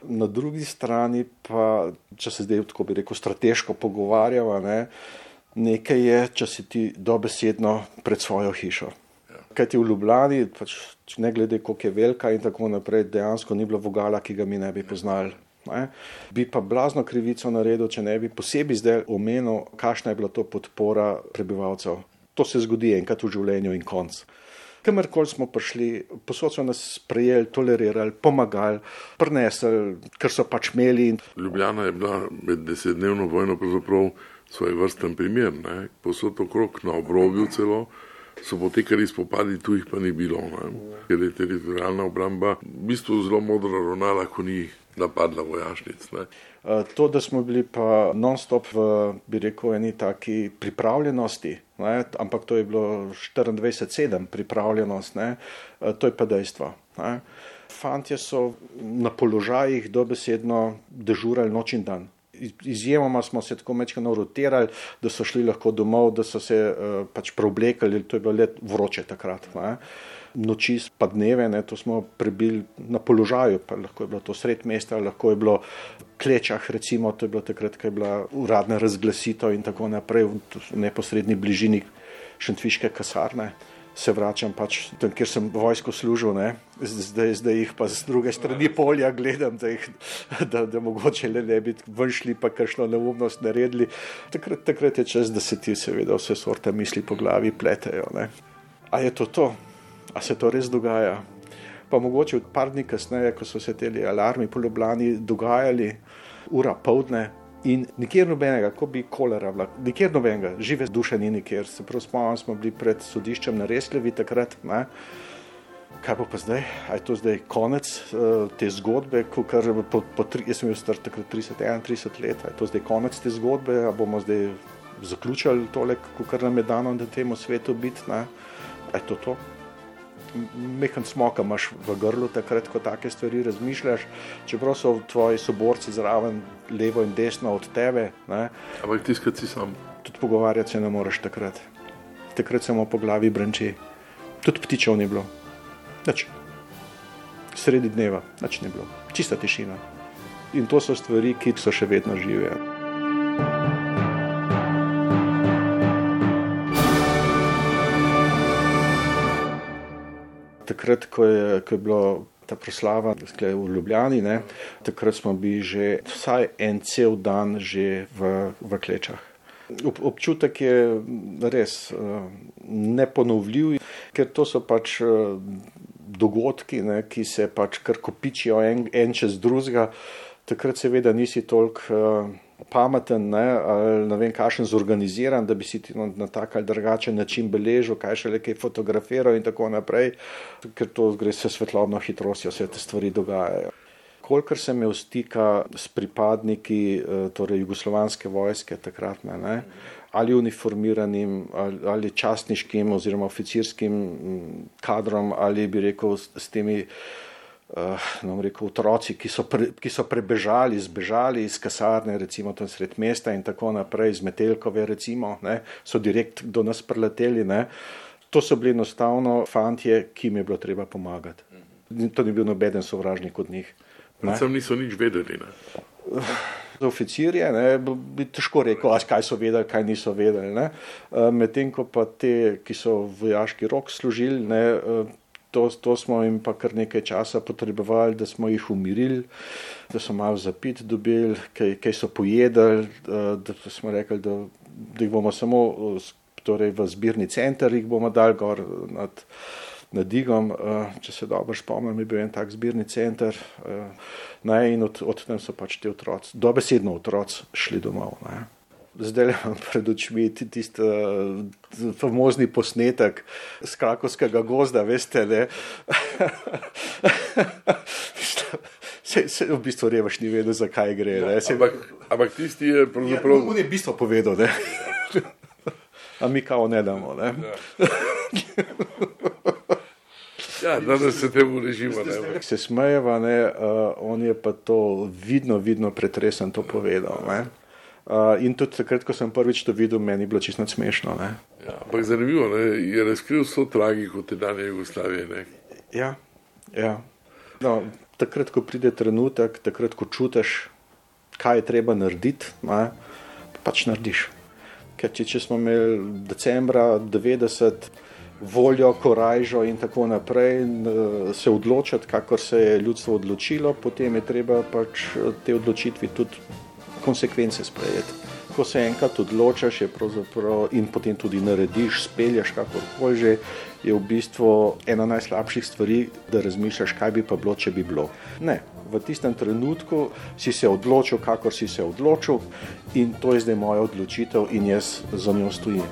Na drugi strani pa, če se zdaj tako bi rekel, strateško pogovarjava, ne, nekaj je, če si ti dobesedno pred svojo hišo. Kaj ti v Ljubljani, pač, ne glede koliko je velika in tako naprej, dejansko ni bilo vogala, ki ga mi ne bi poznali. Ne. Bi pa blazno krivico naredil, če ne bi posebej zdaj omenil, kakšna je bila to podpora prebivalcev. To se zgodi enkrat v življenju in konc. Kamorkoli smo prišli, posod so nas sprejeli, tolerirali, pomagali, prinesli, kar so pač imeli. Ljubljana je bila med desetdnevno vojno pravzaprav svoj vrsten primer. Ne? Posod okrog na obrobju celo so potekali spopadi, tu jih pa ni bilo. Ne? Ker je teritorijalna obramba v bistvu zelo modro ravnala, ko ni napadla vojašnic. Ne? To, da smo bili pa non-stop v, bi rekel, eni taki pripravljenosti, ne? ampak to je bilo 24-7 pripravljenost, ne? to je pa dejstvo. Ne? Fantje so na položajih dobesedno dežurali noč in dan. Izjemoma smo se tako mečkano rotirali, da so šli lahko domov, da so se uh, pač preoblekali, to je bilo let vroče takrat. Ne? Noči pa dneve, ne, to smo prebili na položaju, pa lahko je bilo to sred mesta, lahko je bilo v klečah, recimo, to je bilo takrat, ko je bila uradna razglasitev in tako naprej v neposrednji bližini Šentviške kasarne se vračam pač tam, kjer sem vojsko služil, ne? zdaj, zdaj jih pa z druge strani polja gledam, da, jih, da, da mogoče le ne bi vršili, pa kakšno neumnost naredili. Takrat, takrat je čas, da se ti seveda vse sorte misli po glavi pletejo. Ne? A je to to? A se to res dogaja? Pa mogoče par dni kasneje, ko so se te alarmi po Ljubljani dogajali, ura povdne, In nikjer nobenega, kot bi kolera bila, nikjer nobenega, žive duše ni nikjer. Se pravi, spomnim, smo bili pred sodiščem na Reslevi takrat. Ne? Kaj pa, pa zdaj? A je to zdaj konec uh, te zgodbe, ko kar po, po tri, jaz sem bil star takrat 30-31 let, a je to zdaj konec te zgodbe, a bomo zdaj zaključili tole, kar nam je dano na tem svetu biti, ne? a je to to? Mehen smoka imaš v grlu, takrat, ko take stvari razmišljaš, čeprav so tvoji soborci zraven, levo in desno od tebe. Ne? Ampak tiskati si sam. Tudi pogovarjati se ne moreš takrat. Takrat samo po glavi branči. Tudi ptičev ni bilo. Nič. Sredi dneva, nič ni bilo. Čista tišina. In to so stvari, ki so še vedno žive. Takrat, ko je, ko je bilo ta proslava v Ljubljani, ne, takrat smo bili že vsaj en cel dan v, v klečah. Ob, občutek je res uh, neponovljiv, ker to so pač uh, dogodki, ne, ki se pač kar kopičijo en, en čez drugega. Takrat seveda nisi toliko. Uh, pameten, ne, ne vem, kakšen zorganiziran, da bi si ti na, na tak ali drugačen način beležil, kaj še le kaj fotografiral in tako naprej, ker to gre se svetlobno hitrostjo, vse te stvari dogajajo. Kolikor sem imel stika s pripadniki eh, torej jugoslovanske vojske takrat, ne, ali uniformiranim, ali, ali častniškim oziroma oficirskim kadrom, ali bi rekel s, s temi uh, rekel, otroci, ki so, pre, ki so prebežali, zbežali iz kasarne, recimo tam sred mesta in tako naprej, iz Metelkove, recimo, ne, so direkt do nas preleteli. Ne. To so bili enostavno fantje, ki jim je bilo treba pomagati. To ni bil nobeden sovražnik od njih. Predvsem niso nič vedeli. Ne. Za oficirje ne, bi težko rekel, kaj so vedeli, kaj niso vedeli. Medtem ko pa te, ki so vojaški rok služili, ne, To, to smo jim pa kar nekaj časa potrebovali, da smo jih umirili, da so malo zapit dobili, kaj, kaj so pojedali, da smo rekli, da, da jih bomo samo torej v zbirni center, jih bomo dali gor nad, nad Digom. Če se dobro spomnim, je bil en tak zbirni center. Ne, in od, od tam so pač ti otroci, dobesedno otroci, šli domov. Ne zdaj le imam pred očmi tisti uh, famozni posnetek z krakovskega gozda, veste, ne. Se, se v bistvu revaš ni vedel, zakaj gre. Ja, se, ampak, ampak tisti je pravzaprav. Ja, on je v bistvu povedal, ne. A mi kao ne damo, ne. Ja, ja da se temu režimo. Ne. Se smejeva, ne, uh, on je pa to vidno, vidno pretresen to povedal. Ne. Uh, in tudi takrat, ko sem prvič to videl, meni je bilo čisto smešno. Ja, ampak zanimivo ne? je razkril vso tragiko te danje Jugoslavije. Ne? Ja, ja. No, takrat, ko pride trenutek, takrat, ko čutiš, kaj je treba narediti, ne? pač narediš. Ker če, če smo imeli decembra 90 voljo, korajžo in tako naprej, se odločiti, kakor se je ljudstvo odločilo, potem je treba pač te odločitvi tudi konsekvence sprejeti. Ko se enkrat odločiš in potem tudi narediš, spelješ kakorkoli že, je v bistvu ena najslabših stvari, da razmišljaš, kaj bi pa bilo, če bi bilo. Ne, v tistem trenutku si se odločil, kakor si se odločil, in to je zdaj moja odločitev, in jaz za njo stojim.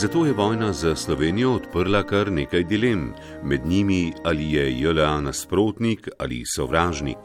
Zato je vojna za Slovenijo odprla kar nekaj dilem, med njimi ali je JLA nasprotnik ali sovražnik.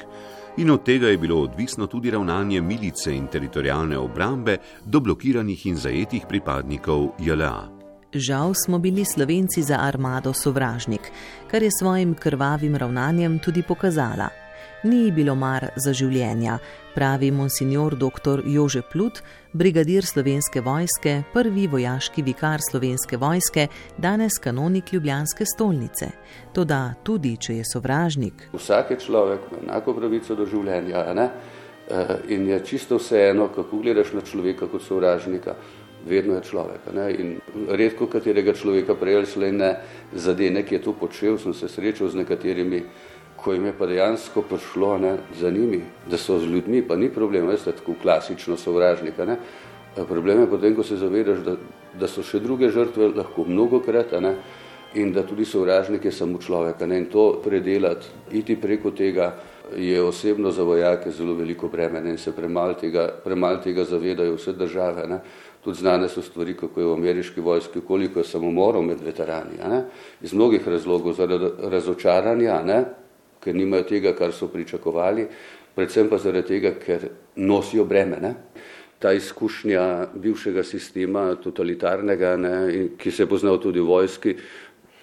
In od tega je bilo odvisno tudi ravnanje milice in teritorijalne obrambe do blokiranih in zajetih pripadnikov JLA. Žal smo bili Slovenci za armado sovražnik, kar je svojim krvavim ravnanjem tudi pokazala ni bilo mar za življenja, pravi monsignor dr. Jože Plut, brigadir slovenske vojske, prvi vojaški vikar slovenske vojske, danes kanonik Ljubljanske stolnice. Toda tudi, če je sovražnik. Vsak je človek, ima enako pravico do življenja ne? Eh, in je čisto vseeno, kako gledaš na človeka kot sovražnika. Vedno je človek. Ne? In redko katerega človeka prej ali slej ne zadene, ki je to počel, sem se srečal z nekaterimi ko jim je pa dejansko prišlo ne, za njimi, da so z ljudmi, pa ni problem, veste, tako klasično sovražnika. Ne. Problem je potem, ko se zavedaš, da, da so še druge žrtve lahko mnogo krat ne, in da tudi sovražnik je samo človek. Ne, in to predelati, iti preko tega je osebno za vojake zelo veliko breme in se premal tega, premal tega zavedajo vse države. Ne. Tudi znane so stvari, kako je v ameriški vojski, koliko je samomorov med veterani. Ne, iz mnogih razlogov, zaradi razočaranja, ne, ker nimajo tega, kar so pričakovali, predvsem pa zaradi tega, ker nosijo breme. Ne? Ta izkušnja bivšega sistema, totalitarnega, ne, ki se je poznal tudi v vojski,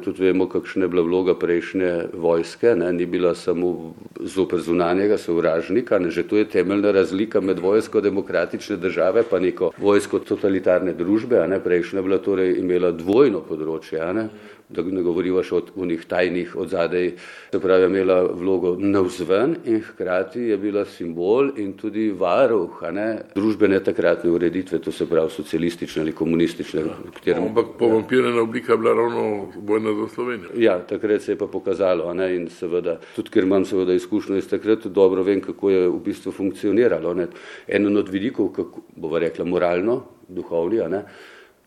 tudi vemo, kakšna je bila vloga prejšnje vojske, ne, ni bila samo zoper zunanjega sovražnika, ne, že to je temeljna razlika med vojsko demokratične države pa neko vojsko totalitarne družbe, ne, prejšnja je bila torej imela dvojno področje, ne, da ne govoriva še o unih tajnih odzadej, se pravi, imela vlogo navzven in hkrati je bila simbol in tudi varuh ne, družbene takratne ureditve, to se pravi socialistične ali komunistične. Katerem... Ampak povampirana oblika je bila ravno bojna za Slovenijo. Ja, takrat se je pa pokazalo ne, in seveda, tudi ker imam seveda izkušnjo iz takrat, dobro vem, kako je v bistvu funkcioniralo. Ne. Eno od vidikov, kako bova rekla, moralno, duhovni, ne,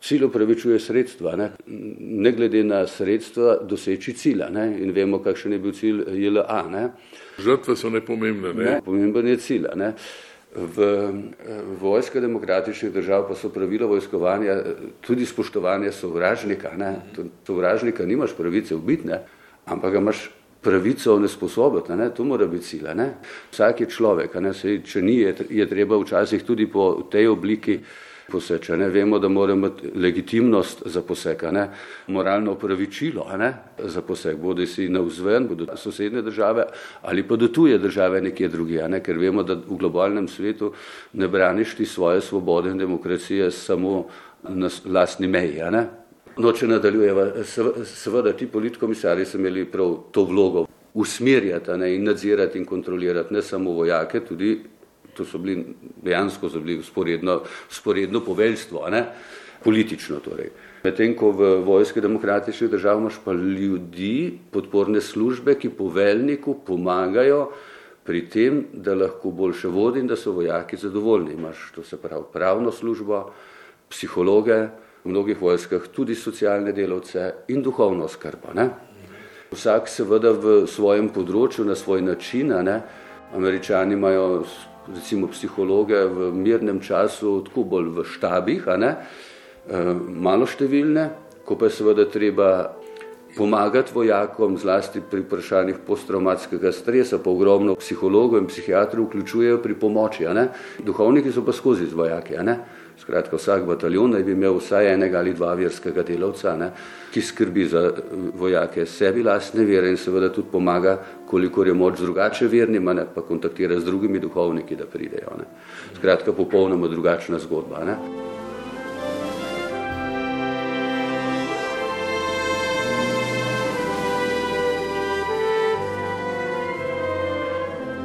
Cilj upravičuje sredstva, ne? ne glede na sredstva, doseči cilja. Ne? In vemo, kakšen je bil cilj JLA. Ne? Žrtve so nepomembne. Ne? Ne, pomemben je cilj. Ne? V, v vojske demokratičnih držav pa so pravila vojskovanja tudi spoštovanje sovražnika. Ne? Sovražnika nimaš pravice ubiti, ne? ampak ga imaš pravico nesposobiti. Ne? To mora biti cilj. Vsak je človek, Sej, če ni, je, je treba včasih tudi po tej obliki poseče. Ne? Vemo, da mora imeti legitimnost za poseg, ne? moralno upravičilo za poseg, bodi si na vzven, bodo sosednje države ali pa do tuje države nekje druge, ne? ker vemo, da v globalnem svetu ne braniš ti svoje svobode in demokracije samo na lastni meji. No, če nadaljujeva, seveda ti politkomisari so imeli prav to vlogo usmerjati ne, in nadzirati in kontrolirati ne samo vojake, tudi to so bili dejansko so bili sporedno, sporedno poveljstvo, ne? politično torej. Medtem ko v vojski demokratičnih držav imaš pa ljudi, podporne službe, ki poveljniku pomagajo pri tem, da lahko boljše vodi in da so vojaki zadovoljni. Imaš to se pravi pravno službo, psihologe, v mnogih vojskah tudi socialne delavce in duhovno skrbo. Ne? Vsak seveda v svojem področju, na svoj način. Ne? Američani imajo recimo psihologe v mirnem času, tako bolj v štabih? Eh, malo številne, ko pa je seveda treba pomagati vojakom, zlasti pri vprašanjih posttraumatskega stresa, pa ogromno psihologov in psihiatrov vključujejo pri pomoči. Duhovniki so pa skozi z vojaki. Skratka, vsak bataljon naj bi imel vsaj enega ali dva verskega delavca, ne, ki skrbi za eh, vojake sebi lastne vere in seveda tudi pomaga, kolikor je moč drugače vernim, ne, pa kontaktira z drugimi duhovniki, da pridejo. Ne. Skratka, popolnoma drugačna zgodba. Ne.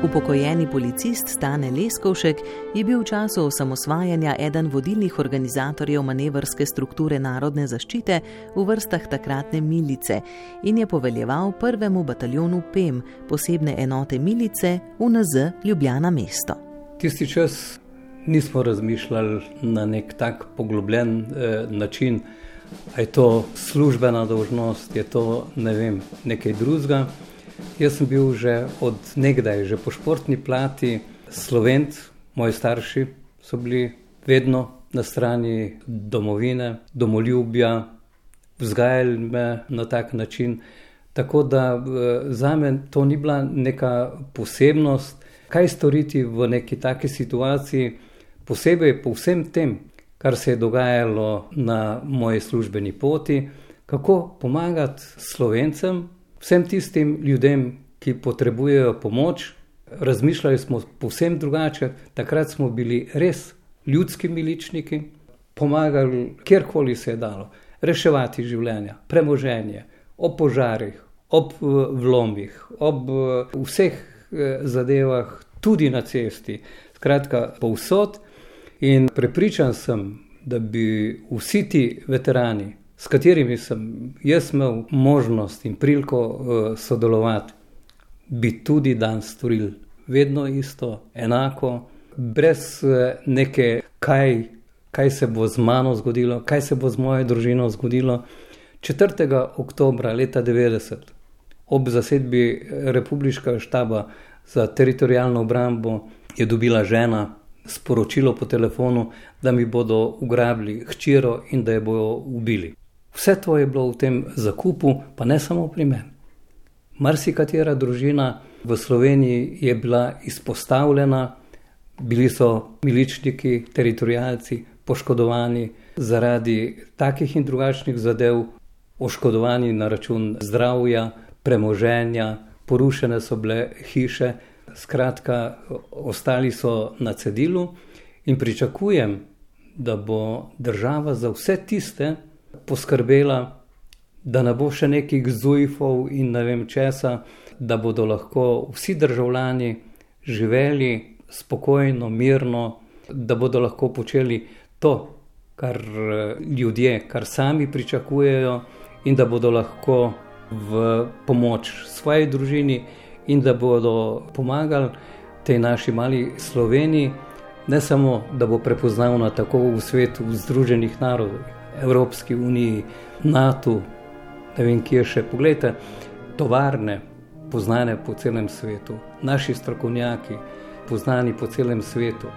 Upokojeni policist Stane Leskovšek je bil v času osamosvajanja eden vodilnih organizatorjev manevrske strukture narodne zaščite v vrstah takratne milice in je poveljeval prvemu bataljonu PEM, posebne enote milice UNZ Ljubljana mesto. Tisti čas nismo razmišljali na nek tak poglobljen eh, način, je to službena dožnost, je to ne vem, nekaj drugega. Jaz sem bil že od nekdaj, že po športni plati, slovent, moji starši so bili vedno na strani domovine, domoljubja, vzgajali me na tak način. Tako da eh, za me to ni bila neka posebnost, kaj storiti v neki taki situaciji, posebej po vsem tem, kar se je dogajalo na moji službeni poti, kako pomagati slovencem, vsem tistim ljudem, ki potrebujejo pomoč, razmišljali smo povsem drugače. Takrat smo bili res ljudski miličniki, pomagali kjerkoli se je dalo, reševati življenja, premoženje, ob požarih, ob eh, vlomih, ob eh, vseh eh, zadevah, tudi na cesti. Skratka, povsod. In prepričan sem, da bi vsi ti veterani, s katerimi sem jaz imel možnost in priliko uh, sodelovati, bi tudi dan storil vedno isto, enako, brez uh, neke, kaj, kaj se bo z mano zgodilo, kaj se bo z mojo družino zgodilo. 4. oktober leta 90, ob zasedbi Republikanskega štaba za teritorijalno obrambo, je dobila žena sporočilo po telefonu, da mi bodo ugrabili hčero in da jo bodo ubili. Vse to je bilo v tem zakupu, pa ne samo pri meni. Marsikatera družina v Sloveniji je bila izpostavljena, bili so miličniki, teritorijalci, poškodovani zaradi takih in drugačnih zadev, oškodovani na račun zdravja, premoženja, porušene so bile hiše, skratka, ostali so na cedilu in pričakujem, da bo država za vse tiste, poskrbela, da ne bo še nekih zujfov in ne vem česa, da bodo lahko vsi državljani živeli spokojno, mirno, da bodo lahko počeli to, kar eh, ljudje, kar sami pričakujejo, in da bodo lahko v pomoč svoji družini in da bodo pomagali tej naši mali Sloveniji, ne samo, da bo prepoznavna tako v svetu Združenih narodov, Evropski uniji, NATO, ne vem, kje še. Poglejte, tovarne, poznane po celem svetu, naši strokovnjaki, poznani po celem svetu.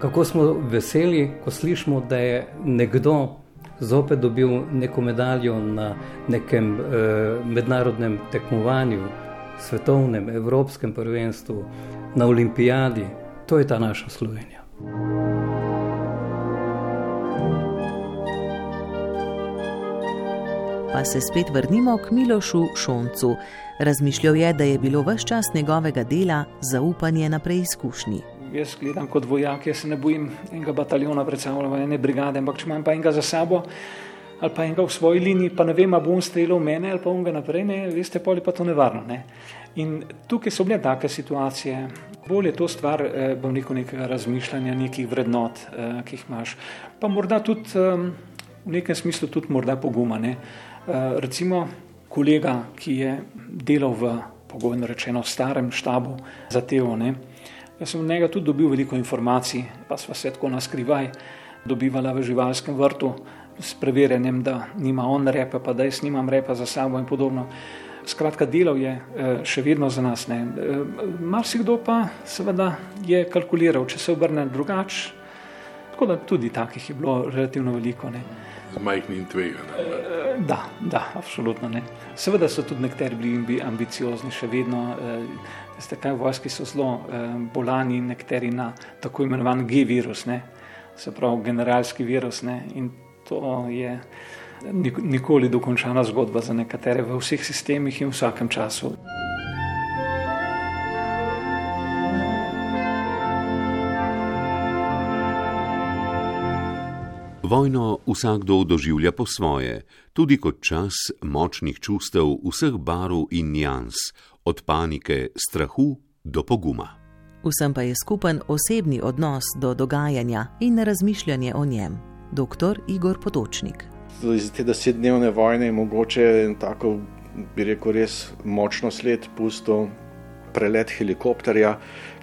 Kako smo veseli, ko slišimo, da je nekdo zopet dobil neko medaljo na nekem eh, mednarodnem tekmovanju, svetovnem, evropskem prvenstvu, na olimpijadi. To je ta naša Slovenija. Pa se spet vrnimo k Milošu Šoncu. Razmišljal je, da je bilo vse čas njegovega dela zaupanje na preizkušnji. Jaz gledam kot vojak, jaz se ne bojim enega bataljona, predvsem ene brigade, ampak če imam pa enega za sabo ali pa enega v svoji liniji, pa ne vem, ali bom streljal mene ali pa unga naprej, ne, veste, poli pa to nevarno. Ne. In tukaj so bile take situacije, Bolje je to stvar, eh, bom rekel, nekega razmišljanja, nekih vrednot, eh, ki jih imaš. Pa morda tudi v nekem smislu tudi morda poguma. Ne? Recimo kolega, ki je delal v, pogojno rečeno, starem štabu za tevo. Jaz sem od njega tudi dobil veliko informacij, pa sva se tako naskrivaj dobivala v živalskem vrtu s preverjanjem, da nima on repa, pa da jaz nimam repa za sabo in podobno. Skratka, delal je eh, še vedno za nas. Ne. Eh, marsikdo pa seveda je kalkuliral, če se obrne drugače. Tako da tudi takih je bilo relativno veliko. Ne. Z majhnim tveganjem. Eh, da, da, absolutno ne. Seveda so tudi nekateri bili ambiciozni, še vedno. Veste, kaj vojski so zelo bolani, nekateri na tako imenovan G-virus, se pravi generalski virus. Ne. In to je nikoli dokončana zgodba za nekatere v vseh sistemih in v vsakem času. Vojno vsakdo doživlja po svoje, tudi kot čas močnih čustev vseh barv in njans, od panike, strahu do poguma. Vsem pa je skupen osebni odnos do dogajanja in razmišljanje o njem. Dr. Igor Potočnik iz te desetdnevne vojne je mogoče en tako, bi rekel, res močno sled pusto prelet helikopterja,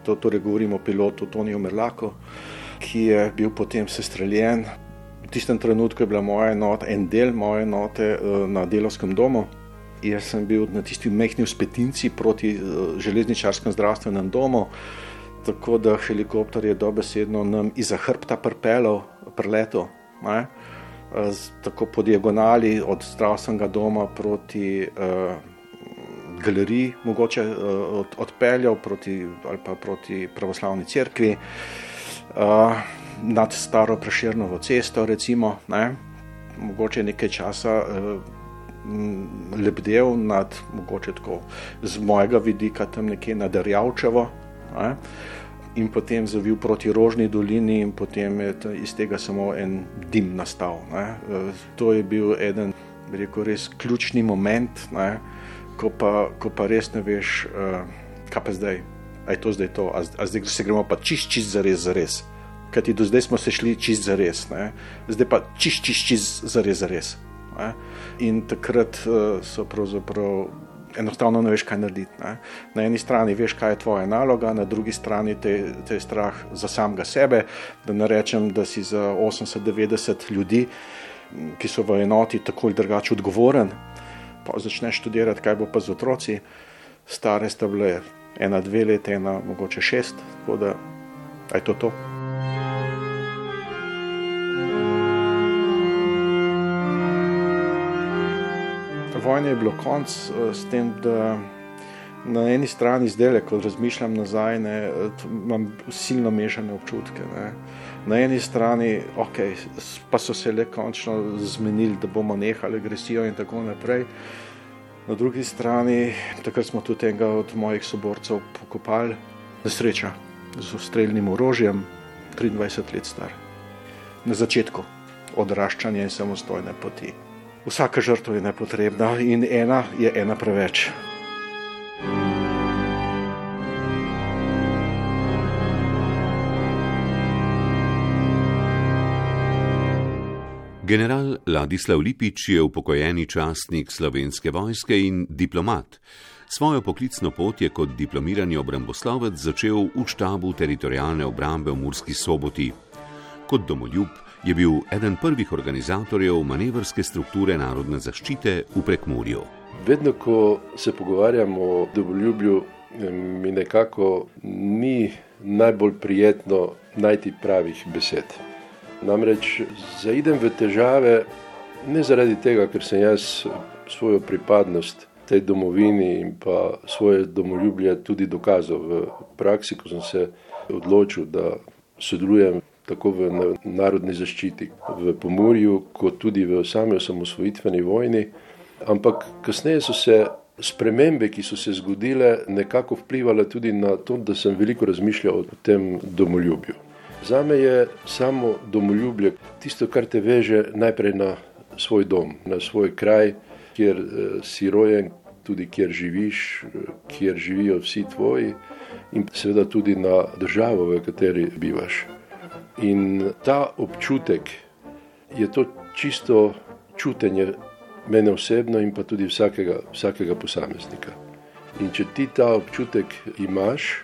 to torej govorimo o pilotu Toniju Merlaku, ki je bil potem sestreljen. Tistem trenutku je bila moja enota, en del moje enote eh, na delovskem domu. Jaz sem bil na tisti mehki uspetinci proti eh, železničarskem zdravstvenem domu, tako da helikopter je dobesedno nam iza hrbta prpelal, preleto. Ne? tako po diagonali od zdravstvenega doma proti uh, galeriji, mogoče uh, odpeljal proti, ali pa proti pravoslavni cerkvi, uh, nad staro preširnovo cesto, recimo, ne, mogoče nekaj časa. Uh, Lebdev nad, mogoče tako z mojega vidika, tam nekje nad Rjavčevo. Ne. In potem zavil proti Rožni dolini, in potem je iz tega samo en dim nastal. Ne. E, to je bil bi rekel, res ključni moment, ne, ko, pa, ko pa res ne veš, uh, kaj pa zdaj. A je to zdaj to, a, a zdaj se gremo pa čist, čist za res, za res. Kaj ti do zdaj smo se šli čist za res, ne. zdaj pa čist, čist, čist za res, za res. Ne. In takrat uh, so pravzaprav enostavno ne veš, kaj narediti. Ne. Na eni strani veš, kaj je tvoja naloga, na drugi strani te, te je strah za samega sebe. Da ne rečem, da si za 80-90 ljudi, ki so v enoti tako ali drugače odgovoren. Pa začneš študirati, kaj bo pa z otroci. Stare sta bile ena, dve leta, ena, mogoče šest, tako da je to to. Vojne je bilo konc eh, s tem, da na eni strani zdaj, ko razmišljam nazaj, ne, imam silno mešane občutke. Ne. Na eni strani, ok, pa so se le končno zmenili, da bomo nehali agresijo in tako naprej. Na drugi strani, takrat smo tudi enega od mojih soborcev pokopali, nesreča z streljnim orožjem, 23 let star. Na začetku odraščanja in samostojne poti. Vsaka žrtva je nepotrebna in ena je ena preveč. General Ladislav Lipič je upokojeni častnik slovenske vojske in diplomat. Svojo poklicno pot je kot diplomirani obramboslovec začel v štabu teritorijalne obrambe v Murski soboti. Kot domoljub je bil eden prvih organizatorjev manevrske strukture narodne zaščite v Prekmurju. Vedno, ko se pogovarjamo o domoljubju, mi nekako ni najbolj prijetno najti pravih besed. Namreč zaidem v težave ne zaradi tega, ker sem jaz svojo pripadnost tej domovini in pa svoje domoljublje tudi dokazal v praksi, ko sem se odločil, da sodelujem tako v narodni zaščiti v Pomorju, kot tudi v sami osamosvojitveni vojni. Ampak kasneje so se spremembe, ki so se zgodile, nekako vplivali tudi na to, da sem veliko razmišljal o tem domoljubju. Za me je samo domoljubje tisto, kar te veže najprej na svoj dom, na svoj kraj, kjer eh, si rojen, tudi kjer živiš, kjer živijo vsi tvoji, in seveda tudi na državo, v kateri bivaš. In ta občutek je to čisto čutenje mene osebno in pa tudi vsakega, vsakega posameznika. In če ti ta občutek imaš,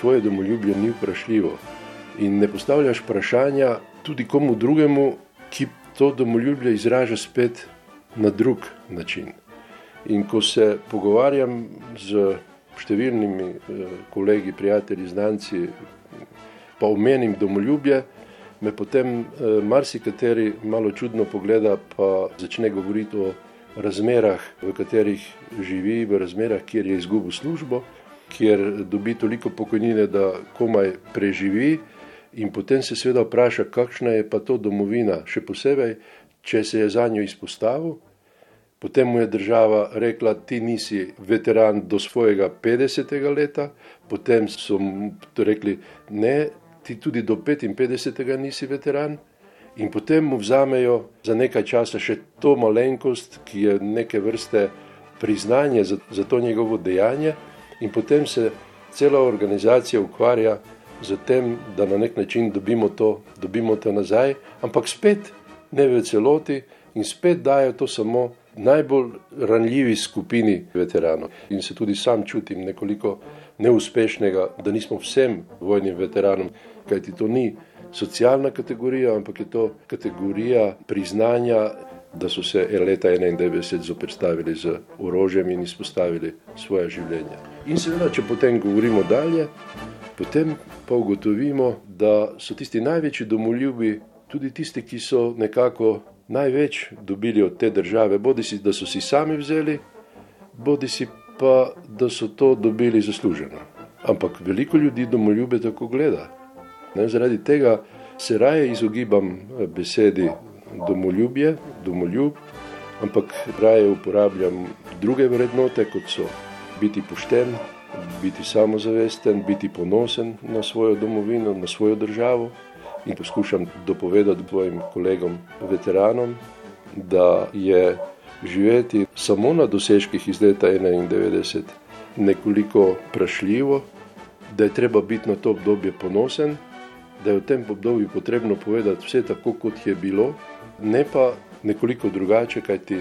tvoje domoljubje ni vprašljivo. In ne postavljaš vprašanja tudi komu drugemu, ki to domoljubje izraža spet na drug način. In ko se pogovarjam z številnimi eh, kolegi, prijatelji, znanci, pa omenim domoljubje, me potem eh, marsikateri malo čudno pogleda, pa začne govoriti o razmerah, v katerih živi, v razmerah, kjer je izgubil službo, kjer dobi toliko pokojnine, da komaj preživi. In potem se seveda vpraša, kakšna je pa to domovina, še posebej, če se je za njo izpostavil. Potem mu je država rekla, ti nisi veteran do svojega 50. leta, potem so mu rekli, ne, ti tudi do 55. nisi veteran. In potem mu vzamejo za nekaj časa še to malenkost, ki je neke vrste priznanje za, za to njegovo dejanje, in potem se cela organizacija ukvarja z tem, da na nek način dobimo to, dobimo to nazaj, ampak spet ne v celoti in spet dajo to samo najbolj ranljivi skupini veteranov. In se tudi sam čutim nekoliko neuspešnega, da nismo vsem vojnim veteranom, kajti to ni socialna kategorija, ampak je to kategorija priznanja, da so se leta 91 zoprstavili z orožjem in izpostavili svoje življenje. In seveda, če potem govorimo dalje, potem pa ugotovimo, da so tisti največji domoljubi tudi tisti, ki so nekako največ dobili od te države, bodi si, da so si sami vzeli, bodi si pa, da so to dobili zasluženo. Ampak veliko ljudi domoljube tako gleda. Ne, zaradi tega se raje izogibam eh, besedi domoljubje, domoljub, ampak raje uporabljam druge vrednote, kot so biti pošten, biti samozavesten, biti ponosen na svojo domovino, na svojo državo. In poskušam dopovedati svojim kolegom, veteranom, da je živeti samo na dosežkih iz leta 91 nekoliko vprašljivo, da je treba biti na to obdobje ponosen, da je v tem obdobju potrebno povedati vse tako, kot je bilo, ne pa nekoliko drugače, kajti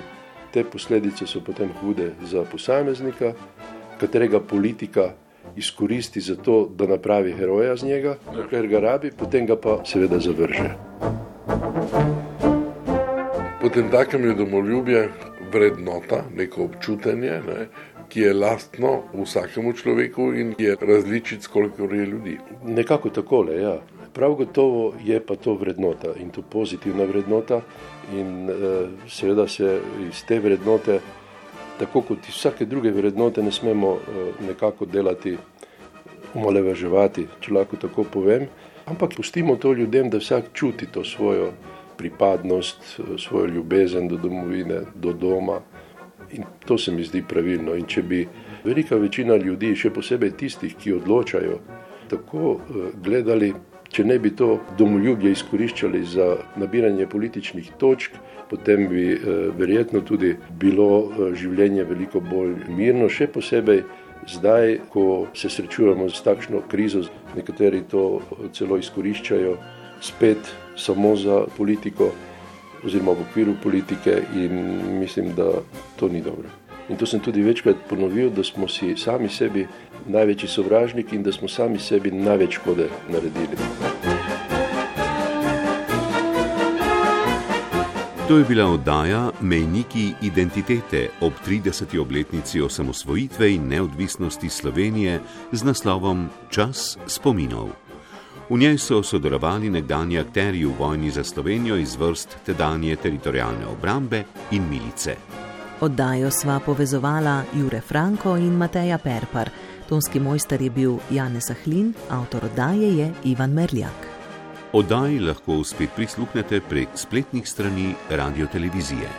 te posledice so potem hude za posameznika, katerega politika izkoristi za to, da napravi heroja z njega, ker ga rabi, potem ga pa seveda zavrže. Potem takem je domoljubje vrednota, neko občutenje, ne, ki je lastno vsakemu človeku in je različic, koliko je ljudi. Nekako takole, ja. Prav gotovo je pa to vrednota in to pozitivna vrednota in uh, seveda se iz te vrednote tako kot iz vsake druge vrednote, ne smemo eh, nekako delati, omalevaževati, če lahko tako povem, ampak pustimo to ljudem, da vsak čuti to svojo pripadnost, eh, svojo ljubezen do domovine, do doma. In to se mi zdi pravilno. In če bi velika večina ljudi, še posebej tistih, ki odločajo, tako eh, gledali, če ne bi to domoljubje izkoriščali za nabiranje političnih točk, potem bi eh, verjetno tudi bilo eh, življenje veliko bolj mirno, še posebej zdaj, ko se srečujemo s takšno krizo, nekateri to eh, celo izkoriščajo spet samo za politiko oziroma v okviru politike in mislim, da to ni dobro. In to sem tudi večkrat ponovil, da smo si sami sebi največji sovražniki in da smo sami sebi največ škode naredili. To je bila oddaja Mejniki identitete ob 30. obletnici osamosvojitve in neodvisnosti Slovenije z naslovom Čas spominov. V njej so sodelovali nekdani akteri v vojni za Slovenijo iz vrst tedanje teritorijalne obrambe in milice. Oddajo sva povezovala Jure Franko in Mateja Perpar. Tonski mojster je bil Janez Ahlin, avtor oddaje je Ivan Merljak. Oddaji lahko spet prisluhnete prek spletnih strani Radio Televizije.